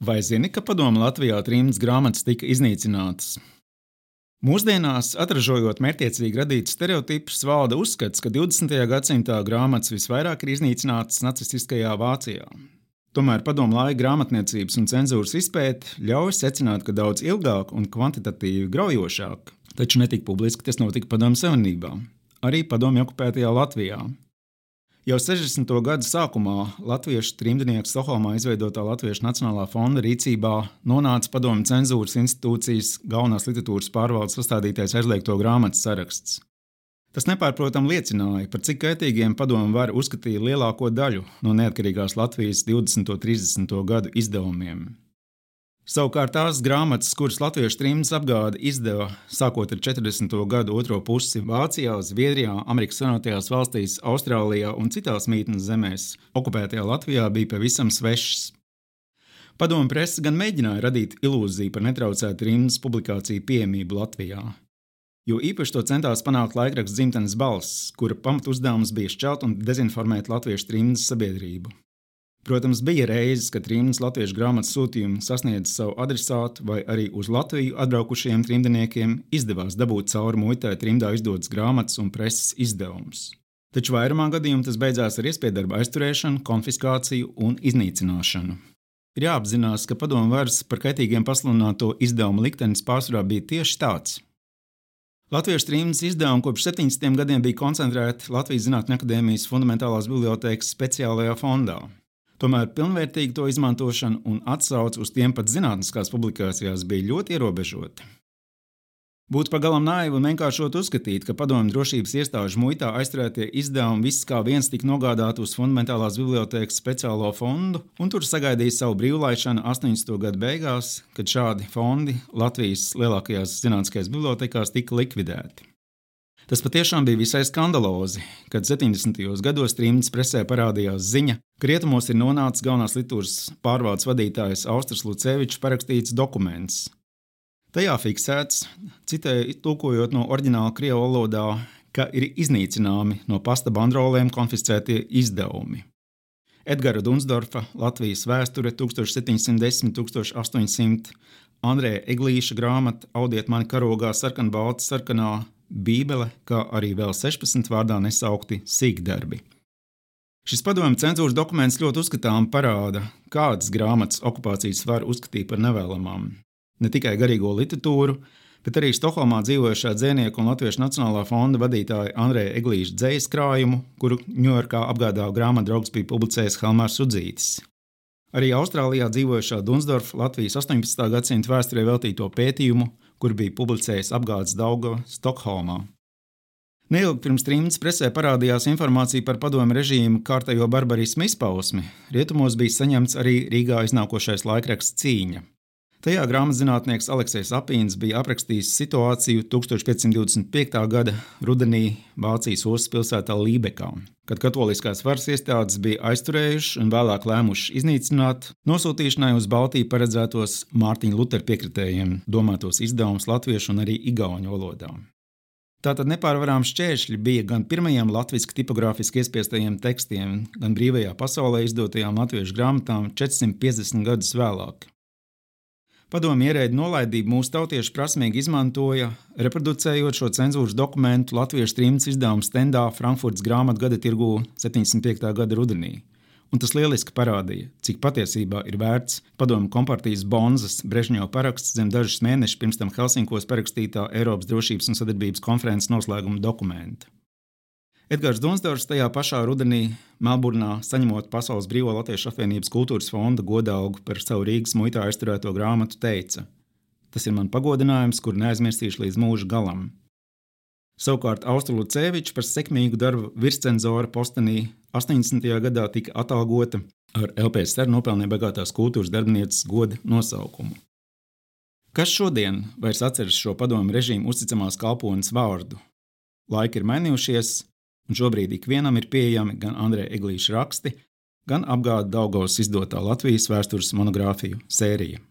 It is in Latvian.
Vai zini, ka padomu Latvijā trījus grāmatas tika iznīcinātas? Mūsdienās, atražojot mērķiecīgi radītus stereotipus, valda uzskats, ka 20. gadsimtā grāmatas visvairāk ir iznīcinātas nacistiskajā Vācijā. Tomēr padomu laika grāmatniecības un cenzūras izpēte ļauj secināt, ka daudz ilgāk un kvantitatīvi graujošāk, taču netika publiski tas notika Padomu Savienībā, arī padomju okupētajā Latvijā. Jau 60. gadu sākumā latviešu trimdnieks Stokholmā izveidotā Latviešu Nacionālā fonda rīcībā nonāca padomju cenzūras institūcijas galvenās literatūras pārvaldes sastādītais aizliegto grāmatu saraksts. Tas nepārprotami liecināja, par cik kaitīgiem padomu var uzskatīt lielāko daļu no neatkarīgās Latvijas 20. un 30. gadu izdevumiem. Savukārt tās grāmatas, kuras latviešu trījus apgāde izdeva sākot ar 40. gadu otro pusi Vācijā, Zviedrijā, Amerikas Savienotajās valstīs, Austrālijā un citās mītnes zemēs, okupētajā Latvijā bija pavisam svešas. Padomu presa gan mēģināja radīt ilūziju par netraucētu trījus publikāciju pieejamību Latvijā. Jo īpaši to centās panākt laikraksts dzimtenes balss, kura pamatuzdevums bija šķelt un dezinformēt latviešu trījus sabiedrību. Protams, bija reizes, kad trījus latviešu grāmatas sūtījumi sasniedza savu adresātu, vai arī uz Latviju atbraukušiem trimdniekiem izdevās dabūt cauri muitai trimdā izdotas grāmatas un preses izdevumus. Taču vairumā gadījumā tas beidzās ar iespēju aizturēšanu, konfiskāciju un iznīcināšanu. Ir jāapzinās, ka padomu varas par kaitīgiem pasludināto izdevumu liktenis pārsvarā bija tieši tāds. Latviešu trījus izdevumi kopš 70. gadiem bija koncentrēti Latvijas Zinātņu akadēmijas fundamentālās bibliotekas speciālajā fondā. Tomēr pilnvērtīga to izmantošana un atsauce uz tiem pat zinātniskās publikācijās bija ļoti ierobežota. Būtu pagalām naivi un vienkāršot uzskatīt, ka padomju drošības iestāžu muitā aizturētie izdevumi viss kā viens tika nogādāti uz fundamentālās bibliotekas speciālo fondu, un tur sagaidīja savu brīvlaišanu 80. gadu beigās, kad šādi fondi Latvijas lielākajās zinātniskajās bibliotekās tika likvidēti. Tas patiešām bija visai skandalozi, kad 70. gados trījus presē parādījās ziņa, ka rietumos ir nonācis galvenās literatūras pārvaldes vadītājs Austris Lucevičs parakstīts dokuments. Tajā fiksēts, citēju, tulkojot no oriģināla krievu valodā, ka ir iznīcināmi no pasta bandrolēm konfiscētie izdevumi. Edgara Dunsdorfa, Latvijas vēsture 1710-1800, Andrēja Eglīša grāmata Audiet mani karogā sarkanbalta sarkanā Bībele, kā arī vēl 16 vārdā nesaukti sīkdarbi. Šis padomju cenzūras dokuments ļoti uzskatām parāda, kādas grāmatas okupācijas var uzskatīt par nevēlamām. Ne tikai garīgo literatūru, bet arī Stokholmā dzīvojošā dzīsnieka un Latvijas Nacionālā fonda vadītāja Andreja Eglīša dzējas krājumu, kuru Ņujorkā apgādāja grāmatdraugs bija publicējis Helmārs Udzītis. Arī Austrālijā dzīvojošā Dunsdorfa Latvijas 18. gadsimta vēsturē veltīto pētījumu kur bija publicējis apgādes Daugava Stokholmā. Neilgi pirms trījus presē parādījās informācija par padomu režīmu kārtējo barbarismu izpausmi. Rietumos bija saņemts arī Rīgā iznākošais laikraksts Cīņa. Tajā grāmatzinātnieks Aleksis Apīns bija aprakstījis situāciju 1525. gada rudenī Vācijas ostas pilsētā Lībekā, kad katoliskās varas iestādes bija aizturējušas un vēlāk lēmušas iznīcināt nosūtīšanai uz Baltiju paredzētos Mārtiņa Lutera piekritējiem domātos izdevumus latviešu un arī igauņu valodā. Tātad nepārvarām šķēršļi bija gan pirmajiem latviešu tipogrāfiski iespiestajiem tekstiem, gan brīvajā pasaulē izdotajām latviešu grāmatām 450 gadus vēlāk. Padomju ierēģi nolaidību mūsu tautieši prasmīgi izmantoja, reproducējot šo cenzūras dokumentu Latvijas trījus izdevuma stendā Frankfurtas grāmatu gada tirgū 75. gada rudenī. Un tas lieliski parādīja, cik patiesībā ir vērts padomju kompartijas Bonzas Brežņo paraksts zem dažus mēnešus pirms tam Helsinkos parakstītā Eiropas drošības un sadarbības konferences noslēguma dokumenta. Edgars Dunsdors tajā pašā rudenī Melburnā saņemot Pasaules Brīvā Latviešu apvienības kultūras fonda godalgu par savu Rīgas muitā aizturēto grāmatu, teica: Tas ir man pagodinājums, kur neaizmirsīšu līdz mūža galam. Savukārt Austrālijas par sekmīgu darbu virscenzora postenī 80. gadā tika atalgota ar LPSR nopelnīja bagātās kultūras darbinieces goda nosaukumu. Kas šodien vairs atceras šo padomu režīmu uzticamās kalpones vārdu? Laiki ir mainījušies, un šobrīd ikvienam ir pieejami gan Andrija Eglīša raksti, gan apgāda Daugavas izdotā Latvijas vēstures monogrāfiju sērija.